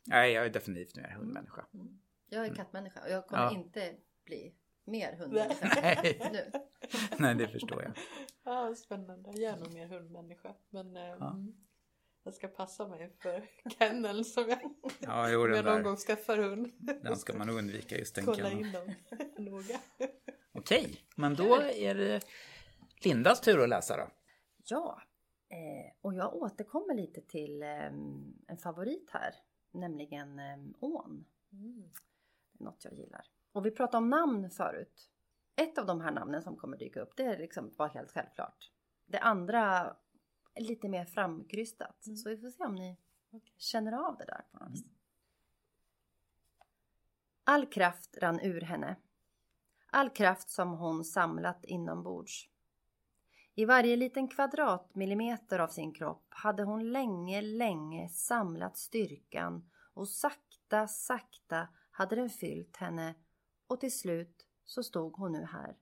Nej, jag är definitivt mer hundmänniska. Jag är kattmänniska och jag kommer Ja. inte bli mer hundmänniska Nej, nu. nej, det förstår jag. Ja, spännande. Jag är nog mer hundmänniska. Men eh, Ja. mm, jag ska passa mig för kennel som jag, Ja, jo, jag någon där. gång skaffar hund. Den ska man undvika just den Kolla in dem noga. Okej, men då är det Lindas tur att läsa då. Ja, eh, och jag återkommer lite till eh, en favorit här, nämligen eh, ån. Mm. Det är något jag gillar. Och vi pratade om namn förut. Ett av de här namnen som kommer dyka upp, det är liksom bara helt självklart. Det andra är lite mer framkrystat. Mm. Så vi får se om ni Okej. känner av det där på något vis. All kraft rann ur henne. All kraft som hon samlat inombords. I varje liten kvadratmillimeter av sin kropp hade hon länge, länge samlat styrkan och sakta, sakta hade den fyllt henne och till slut så stod hon nu här.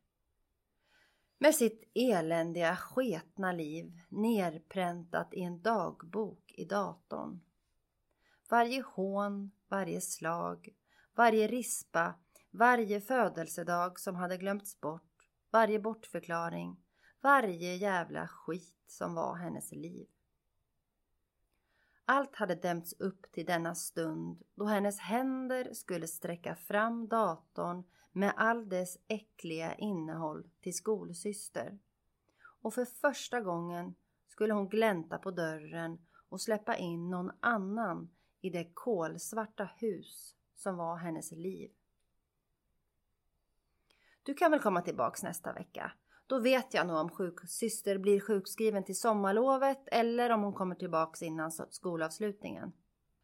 Med sitt eländiga, sketna liv nerpräntat i en dagbok i datorn. Varje hån, varje slag, varje rispa, varje födelsedag som hade glömts bort, varje bortförklaring, varje jävla skit som var hennes liv. Allt hade dämts upp till denna stund då hennes händer skulle sträcka fram datorn med all dess äckliga innehåll till skolsyster. Och för första gången skulle hon glänta på dörren och släppa in någon annan i det kolsvarta hus som var hennes liv. Du kan väl komma tillbaks nästa vecka? Då vet jag nog om sjuksyster blir sjukskriven till sommarlovet eller om hon kommer tillbaks innan skolavslutningen.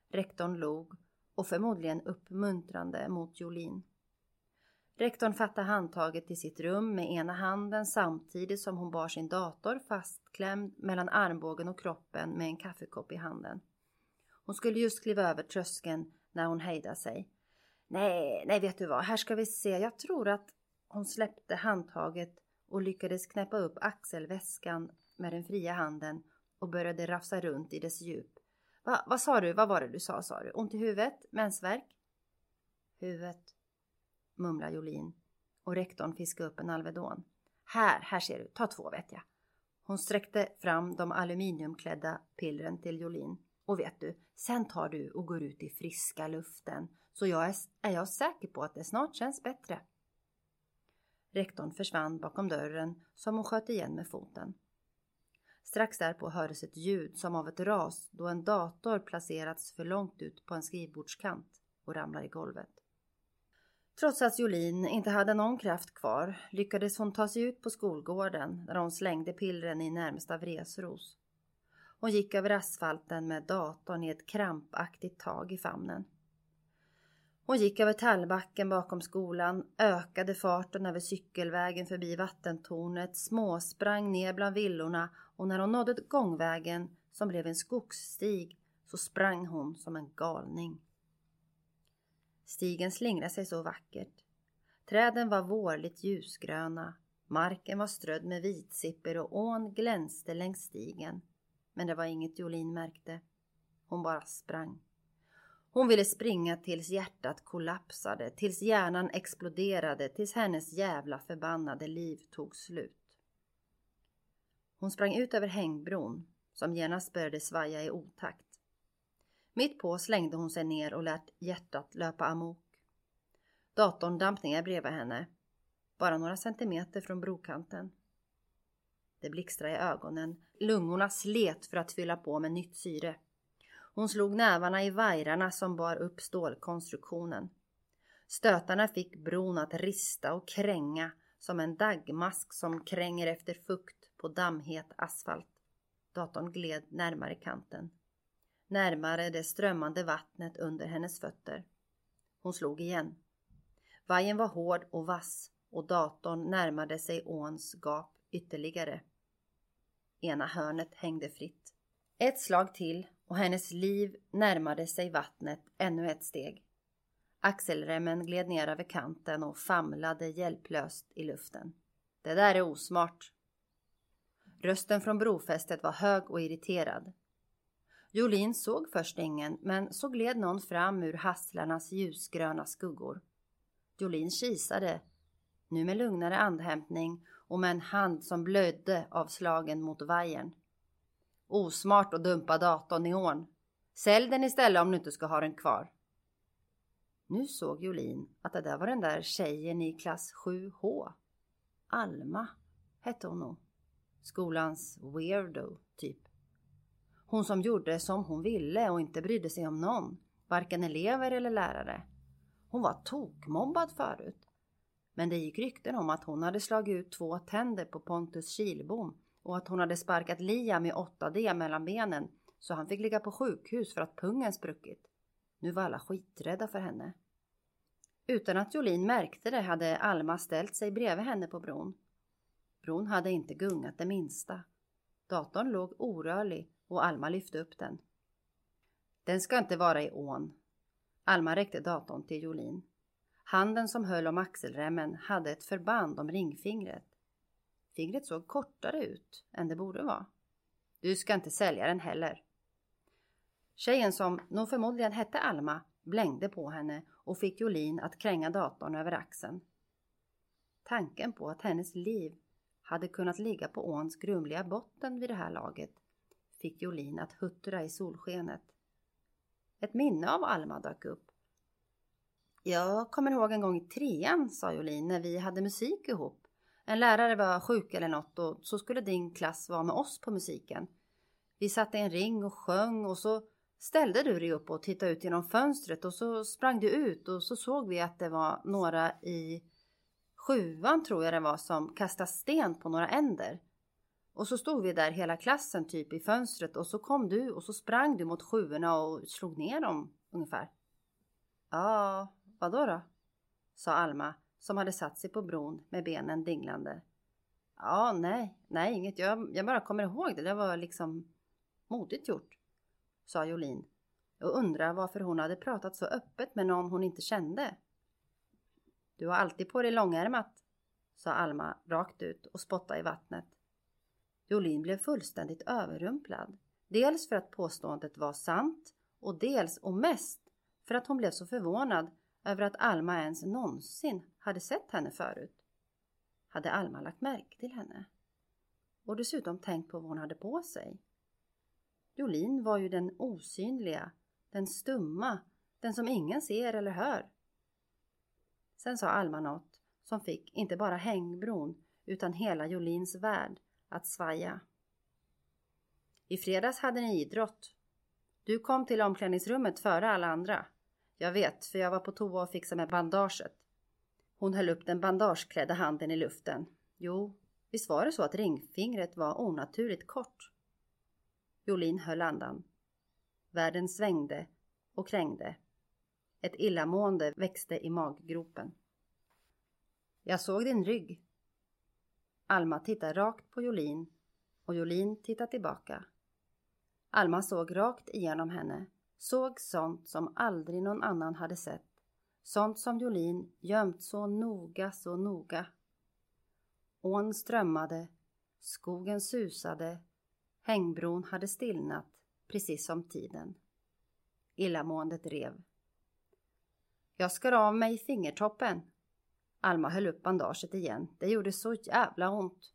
Rektorn log och förmodligen uppmuntrande mot Jolin. Rektorn fattade handtaget till sitt rum med ena handen samtidigt som hon bar sin dator fastklämd mellan armbågen och kroppen med en kaffekopp i handen. Hon skulle just kliva över tröskeln när hon hejdade sig. Nej, nej vet du vad, här ska vi se. Jag tror att hon släppte handtaget och lyckades knäppa upp axelväskan med den fria handen och började rafsa runt i dess djup. Va, vad sa du? Vad var det du sa, sa du? Ont i huvudet? Mensvärk? Huvudet, mumlar Jolin och rektorn fiskade upp en Alvedon. Här, här ser du, ta två vet jag. Hon sträckte fram de aluminiumklädda pillren till Jolin. Och vet du, sen tar du och går ut i friska luften så jag är, är jag säker på att det snart känns bättre. Rektorn försvann bakom dörren som hon sköt igen med foten. Strax därpå hördes ett ljud som av ett ras då en dator placerats för långt ut på en skrivbordskant och ramlar i golvet. Trots att Jolin inte hade någon kraft kvar lyckades hon ta sig ut på skolgården där hon slängde pillren i närmsta vresros. Hon gick över asfalten med datorn i ett krampaktigt tag i famnen. Hon gick över tallbacken bakom skolan, ökade farten över cykelvägen förbi vattentornet, småsprang ner bland villorna och när hon nådde gångvägen som blev en skogsstig så sprang hon som en galning. Stigen slingrade sig så vackert. Träden var vårligt ljusgröna, marken var strödd med vitsipper och ån glänste längs stigen. Men det var inget Jolin märkte. Hon bara sprang. Hon ville springa tills hjärtat kollapsade, tills hjärnan exploderade, tills hennes jävla förbannade liv tog slut. Hon sprang ut över hängbron, som genast började svaja i otakt. Mitt på slängde hon sig ner och lät hjärtat löpa amok. Datorn damp ner bredvid henne, bara några centimeter från brokanten. Det blixtrade i ögonen, lungorna slet för att fylla på med nytt syre. Hon slog nävarna i vajrarna som bar upp stålkonstruktionen. Stötarna fick bron att rista och kränga som en dagmask som kränger efter fukt på dammhet asfalt. Datorn gled närmare kanten. Närmare det strömmande vattnet under hennes fötter. Hon slog igen. Vajen var hård och vass och datorn närmade sig åns gap ytterligare. Ena hörnet hängde fritt. Ett slag till och hennes liv närmade sig vattnet ännu ett steg. Axelremmen gled ner över kanten och famlade hjälplöst i luften. Det där är osmart. Rösten från brofästet var hög och irriterad. Jolin såg först ingen, men så gled någon fram ur hasslarnas ljusgröna skuggor. Jolin kisade, nu med lugnare andhämtning och med en hand som blödde av slagen mot vajern. Osmart att dumpa datorn i ån. Sälj den istället om du inte ska ha den kvar. Nu såg Jolin att det där var den där tjejen i klass 7H. Alma hette hon nog. Skolans weirdo, typ. Hon som gjorde som hon ville och inte brydde sig om någon, varken elever eller lärare. Hon var tokmobbad förut. Men det gick rykten om att hon hade slagit ut två tänder på Pontus Kilbom och att hon hade sparkat Liam i 8D mellan benen så han fick ligga på sjukhus för att pungen spruckit. Nu var alla skiträdda för henne. Utan att Jolin märkte det hade Alma ställt sig bredvid henne på bron. Bron hade inte gungat det minsta. Datorn låg orörlig och Alma lyfte upp den. Den ska inte vara i ån. Alma räckte datorn till Jolin. Handen som höll om axelremmen hade ett förband om ringfingret. Fingret såg kortare ut än det borde vara. Du ska inte sälja den heller. Tjejen som nog förmodligen hette Alma blängde på henne och fick Jolin att kränga datorn över axeln. Tanken på att hennes liv hade kunnat ligga på åns grumliga botten vid det här laget fick Jolin att huttra i solskenet. Ett minne av Alma dök upp. Jag kommer ihåg en gång i trean, sa Jolin, när vi hade musik ihop. En lärare var sjuk eller något och så skulle din klass vara med oss på musiken. Vi satt i en ring och sjöng och så ställde du dig upp och tittade ut genom fönstret och så sprang du ut och så såg vi att det var några i sjuan tror jag det var som kastade sten på några änder. Och så stod vi där hela klassen typ i fönstret och så kom du och så sprang du mot sjuorna och slog ner dem ungefär. Ja, vadå då? sa Alma som hade satt sig på bron med benen dinglande. Ja, nej, nej, inget. Jag, jag bara kommer ihåg det. Det var liksom modigt gjort, sa Jolin och undrar varför hon hade pratat så öppet med någon hon inte kände. Du har alltid på dig långärmat, sa Alma rakt ut och spottade i vattnet. Jolin blev fullständigt överrumplad. Dels för att påståendet var sant och dels och mest för att hon blev så förvånad över att Alma ens någonsin hade sett henne förut. Hade Alma lagt märke till henne? Och dessutom tänkt på vad hon hade på sig. Jolin var ju den osynliga, den stumma, den som ingen ser eller hör. Sen sa Alma något som fick inte bara hängbron utan hela Jolins värld att svaja. I fredags hade ni idrott. Du kom till omklädningsrummet före alla andra. Jag vet, för jag var på toa och fixade med bandaget. Hon höll upp den bandageklädda handen i luften. Jo, visst var det så att ringfingret var onaturligt kort? Jolin höll andan. Världen svängde och krängde. Ett illamående växte i maggropen. Jag såg din rygg. Alma tittade rakt på Jolin och Jolin tittade tillbaka. Alma såg rakt igenom henne, såg sånt som aldrig någon annan hade sett. Sånt som Jolin gömt så noga, så noga. Ån strömmade, skogen susade, hängbron hade stillnat, precis som tiden. Illamåendet rev. Jag skar av mig fingertoppen. Alma höll upp bandaget igen. Det gjorde så jävla ont.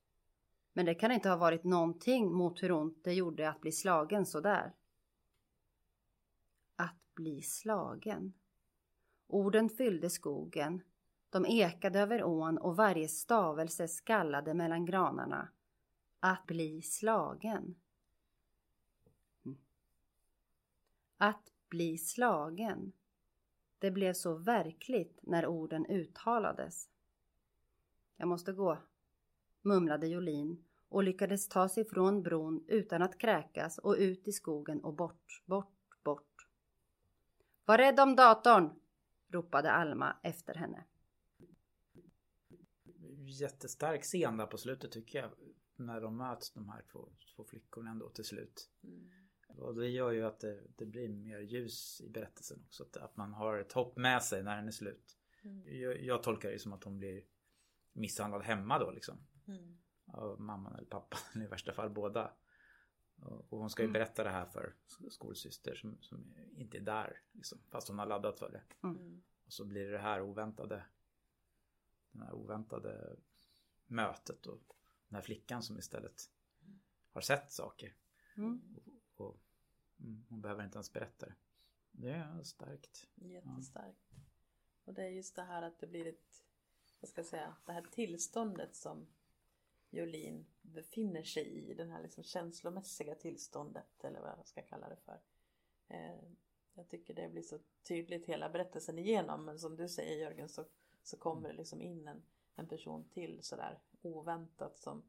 Men det kan inte ha varit någonting mot hur ont det gjorde att bli slagen så där. Att bli slagen. Orden fyllde skogen. De ekade över ån och varje stavelse skallade mellan granarna. Att bli slagen. Mm. Att bli slagen. Det blev så verkligt när orden uttalades. Jag måste gå, mumlade Jolin och lyckades ta sig från bron utan att kräkas och ut i skogen och bort, bort, bort. Var rädd om datorn! Ropade Alma efter henne. Jättestark scen där på slutet tycker jag. När de möts de här två, två flickorna ändå till slut. Mm. Och det gör ju att det, det, blir mer ljus i berättelsen också. Att, att man har ett hopp med sig när den är slut. Mm. Jag, jag, tolkar det som att hon blir misshandlad hemma då liksom. Mm. Av mamman eller pappan, eller i värsta fall båda. Och, hon ska ju mm. berätta det här för skolsyster som, som inte är där. Liksom, fast hon har laddat för det. Mm. Och så blir det det här oväntade. Det här oväntade mötet och den här flickan som istället har sett saker. Mm. Och, och Mm, hon behöver inte ens berätta det. Det är starkt. Jättestarkt. Ja. Och det är just det här att det blir ett, vad ska jag säga, det här tillståndet som Jolin befinner sig i. Den här liksom känslomässiga tillståndet eller vad jag ska kalla det för. Eh, jag tycker det blir så tydligt hela berättelsen igenom men som du säger Jörgen så, så kommer det liksom in en, en person till sådär oväntat som,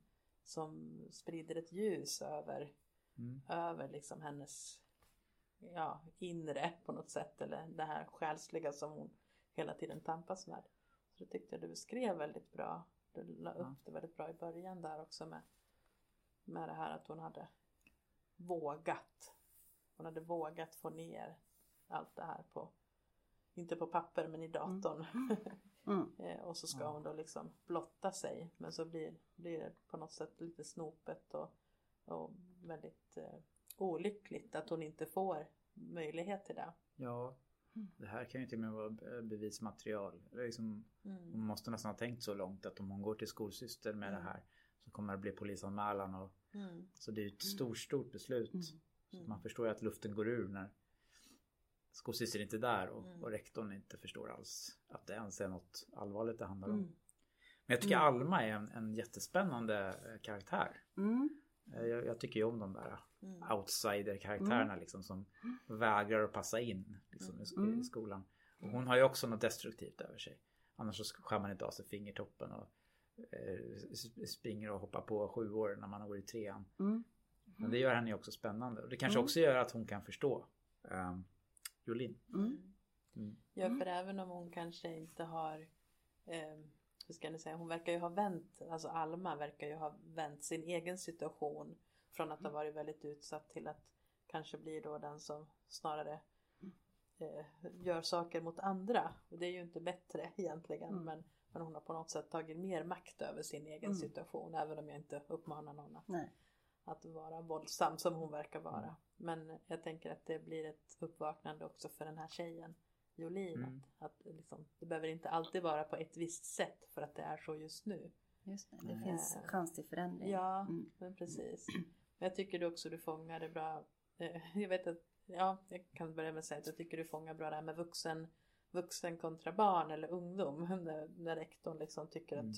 som sprider ett ljus över mm. över liksom hennes ja, inre på något sätt eller det här själsliga som hon hela tiden tampas med. Så det tyckte jag du beskrev väldigt bra. Du la upp det väldigt bra i början där också med, med det här att hon hade vågat. Hon hade vågat få ner allt det här på, inte på papper men i datorn. Mm. Mm. Och så ska hon då liksom blotta sig men så blir, blir det på något sätt lite snopet och och väldigt eh, olyckligt att hon inte får möjlighet till det. Ja, Det här kan ju till och med vara bevismaterial. Liksom, Mm. hon måste nästan ha tänkt så långt att om hon går till skolsyster med det här så kommer det bli polisanmälan. Och, Mm. så det är ju ett stort, stort beslut. Så man förstår ju att luften går ur när skolsyster inte är där och, och rektorn inte förstår alls att det ens är något allvarligt det handlar om. Men jag tycker Alma är en, en jättespännande eh, karaktär. Mm. Eh, Jag, jag tycker ju om de där Mm. outsider-karaktärerna liksom som vägrar att passa in liksom, i, Mm. i skolan. Och hon har ju också något destruktivt över sig. Annars så skär man inte av sig fingertoppen och eh, springer och hoppar på sju år när man går i trean. Mm. Men det gör henne ju också spännande. Och det kanske också gör att hon kan förstå um, Jolin. Mm. Mm. Ja, för även om hon kanske inte har, eh, hur ska ni säga, hon verkar ju ha vänt, alltså Alma verkar ju ha vänt sin egen situation från att ha varit väldigt utsatt till att kanske bli då den som snarare eh, gör saker mot andra. Och det är ju inte bättre egentligen, Mm. men, men hon har på något sätt tagit mer makt över sin egen Mm. situation, även om jag inte uppmanar någon att att vara våldsam som hon verkar vara. Men jag tänker att det blir ett uppvaknande också för den här tjejen Jolin. Mm. Att, att liksom, det behöver inte alltid vara på ett visst sätt för att det är så just nu. Just det, det Mm. finns chans till förändring. Ja, Mm. men precis. Men jag tycker du också du fångar det bra. Eh, Jag vet att, ja, jag kan börja med att säga att jag tycker du fångar bra det här med vuxen, vuxen kontra barn eller ungdom. När, när rektorn liksom tycker Mm. att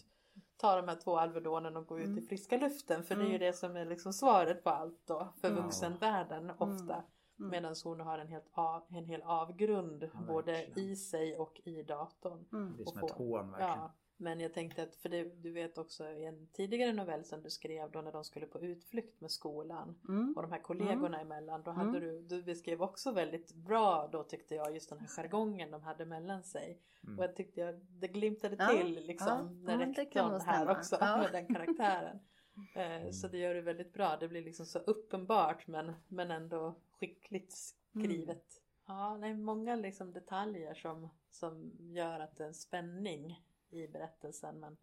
ta de här två Alvedonen och gå ut i Mm. friska luften. För det är ju Mm. det som är liksom svaret på allt då. För Mm. vuxenvärlden ofta. Mm. Medan hon har en, helt av, en hel avgrund Ja, både i sig och i datorn. Mm. Det är Och som ett hån verkligen. Ja, men jag tänkte att, för det, du vet också i en tidigare novell som du skrev då när de skulle på utflykt med skolan Mm. och de här kollegorna emellan. Då hade Mm. du, du beskrev också väldigt bra då tyckte jag just den här jargongen de hade mellan sig. Mm. Och jag tyckte jag, det glimtade Ja, till liksom ja, när ja, rektorn här också Ja. med den karaktären. Eh, Så det gör det väldigt bra. Det blir liksom så uppenbart men, men ändå skickligt skrivet. Ja, nej, många liksom detaljer som, som gör att det är en spänning i berättelsen men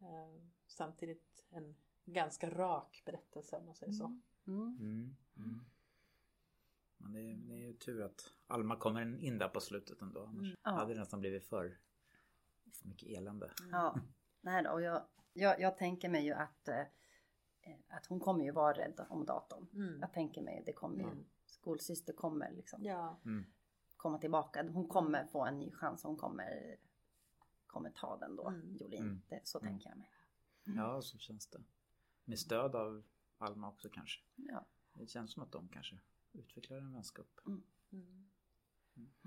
eh, samtidigt en ganska rak berättelse om man säger så. Mm. Mm. Mm. Men det är, det är ju tur att Alma kommer in där på slutet ändå. Annars Mm. Ja. hade det nästan blivit för mycket elände. Ja, nej då, och jag, jag, jag tänker mig ju att, eh, att hon kommer ju vara rädd om datorn. Mm. Jag tänker mig det kommer ju, Mm. skolsyster kommer liksom Ja, Mm. komma tillbaka. Hon kommer få en ny chans. Hon kommer, kommer ta den då, Mm. Jolin. Mm. Det, så Mm. tänker jag mig. Ja, så känns det. Med stöd av Alma också kanske. Ja. Det känns som att de kanske utvecklar en vänskap. Mm.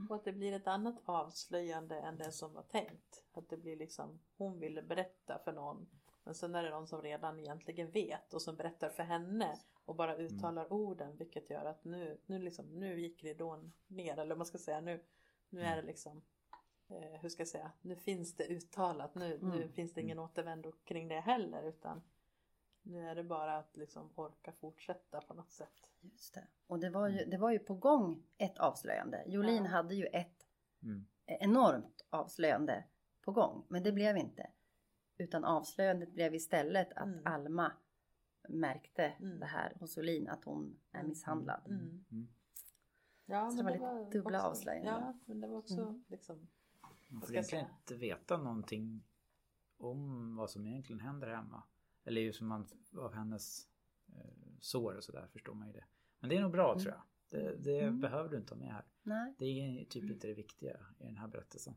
Och att det blir ett annat avslöjande än det som var tänkt. Att det blir liksom, hon ville berätta för någon. Men sen är det någon som redan egentligen vet och som berättar för henne. Och bara uttalar orden vilket gör att nu, nu, liksom, nu gick ridån ner. Eller man ska säga, nu, nu är det liksom eh, hur ska jag säga, nu finns det uttalat. Nu, nu Mm. finns det ingen återvändo kring det heller. Utan nu är det bara att liksom orka fortsätta på något sätt. Just det. Och det var, ju, det var ju på gång ett avslöjande. Jolin Ja. hade ju ett Mm. enormt avslöjande på gång. Men det blev inte. Utan avslöjandet blev istället att Mm. Alma märkte Mm. det här hos Jolin att hon är Mm. misshandlad. Mm. Mm. Ja, Så det var lite dubbla också- avslöjanden. Ja, men det var också Mm. liksom Man får egentligen inte veta någonting om vad som egentligen händer hemma. Eller ju som man av hennes eh, sår och sådär förstår man ju det. Men det är nog bra Mm. tror jag. Det, det Mm. behöver du inte ha med här. Nej. Det är typ inte det viktiga i den här berättelsen.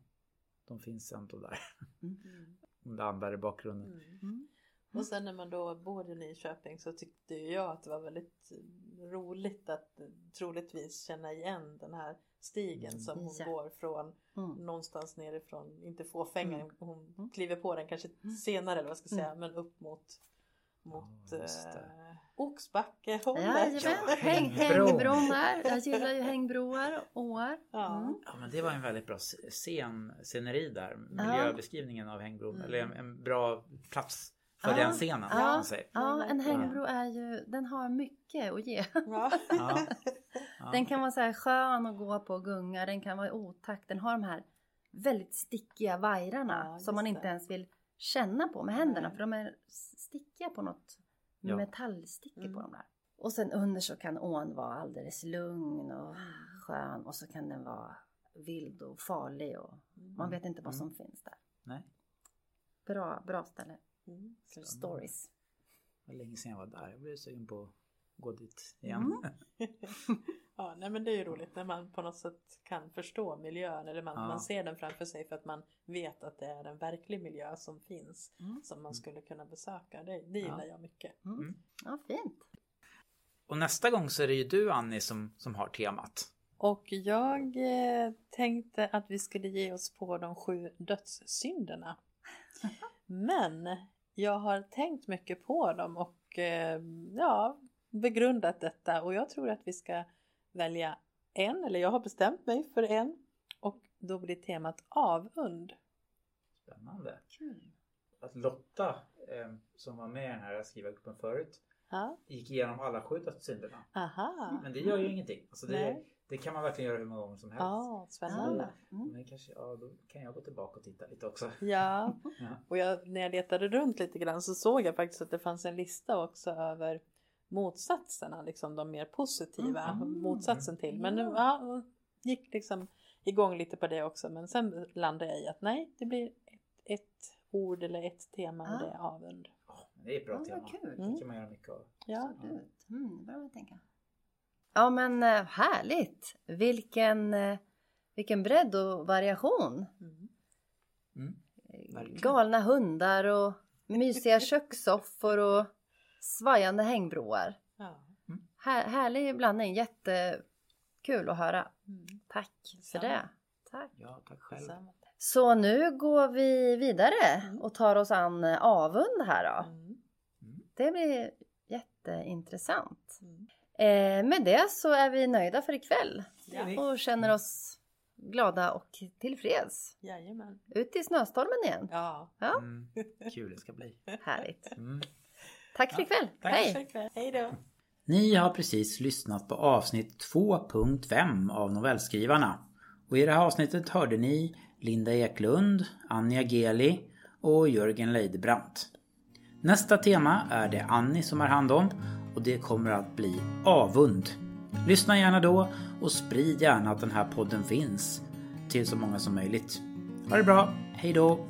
De finns ändå där. Mm. Om det andra i bakgrunden. Mm. Mm. Och sen när man då bor i Nyköping så tyckte jag att det var väldigt roligt att troligtvis känna igen den här stigen Mm. som hon Ja. går från Mm. någonstans nerifrån, inte fåfängan, Mm. hon Mm. kliver på den kanske senare eller vad jag ska säga, men upp mot mot Ja, just det. eh, Oxbacke Jajamän, Ja, häng, där. Jag gillar ju hängbroar, åar. Ja. Mm. Ja men det var en väldigt bra scen, sceneri där. Miljöbeskrivningen av hängbron. Mm. Eller en, en bra plats för Ja, den scenen. ja. Ja, en verkligen. hängbro är ju, den har mycket att ge. Den kan vara så här skön att gå på och gunga, den kan vara i otakt. Den har de här väldigt stickiga vajrarna Ja, som man inte det. ens vill känna på med händerna Nej. för de är stickiga på något Ja. metallstickor Mm. på de där. Och sen under så kan ån vara alldeles lugn och skön och så kan den vara vild och farlig och man vet inte vad som finns där. Nej, Bra, bra ställe Mm. för stories. det var länge sedan jag var där. Jag blev sugen på gå dit igen. Ja, nej men det är ju roligt när man på något sätt kan förstå miljön eller man, Ja. man ser den framför sig för att man vet att det är en verklig miljö som finns Mm. som man skulle kunna besöka. Det, det gillar Ja. jag mycket. Mm. Ja, fint. Och nästa gång så är det ju du Annie som, som har temat. Och jag eh, tänkte att vi skulle ge oss på de sju dödssynderna. Men jag har tänkt mycket på dem och eh, ja, begrundat detta och jag tror att vi ska välja en, eller jag har bestämt mig för en och då blir temat avund. Spännande. Kul. Att Lotta, eh, som var med i den här skrivargruppen förut, Ja, gick igenom alla sju dödssynderna. Men det gör ju ingenting. Alltså det, det kan man verkligen göra hur många gånger som helst. Ja, spännande. Mm. Men kanske, ja, då kan jag gå tillbaka och titta lite också. Ja, Ja. och jag, när jag letade runt lite grann så såg jag faktiskt att det fanns en lista också över motsatserna, liksom de mer positiva Mm. motsatsen till. Men Ja. gick liksom igång lite på det också. Men sen landade jag i att nej, det blir ett, ett ord eller ett tema och Ah. det är avund. Det är ett bra Ja, tema. kul. Mm. Det kan man göra mycket av. Ja, Absolut. Mm, det man tänka. Ja men eh, härligt! Vilken, eh, vilken bredd och variation! mm. Mm. Galna hundar och mysiga kökssoffor och svajande hängbroar. ja. Här, härlig blandning, jättekul att höra. Mm. Tack för det. Tack. Ja, tack själv. Detsamma. Så nu går vi vidare Mm. och tar oss an eh, avund här då. Mm. Det blir jätteintressant. Mm. Eh, med det så är vi nöjda för ikväll och känner oss glada och tillfreds. Jajamän. Ut i snöstormen igen. Ja. Ja, Mm. Kul det ska bli. härligt. Mm. Tack för ikväll. tack. Hej! Hej då. Ni har precis lyssnat på avsnitt 2.5 av Novellskrivarna. Och i det här avsnittet hörde ni Linda Eklund, Anja Geli och Jörgen Leidebrant. Nästa tema är det Annie som har hand om och det kommer att bli avund. Lyssna gärna då och sprid gärna att den här podden finns till så många som möjligt. Ha det bra, hej då!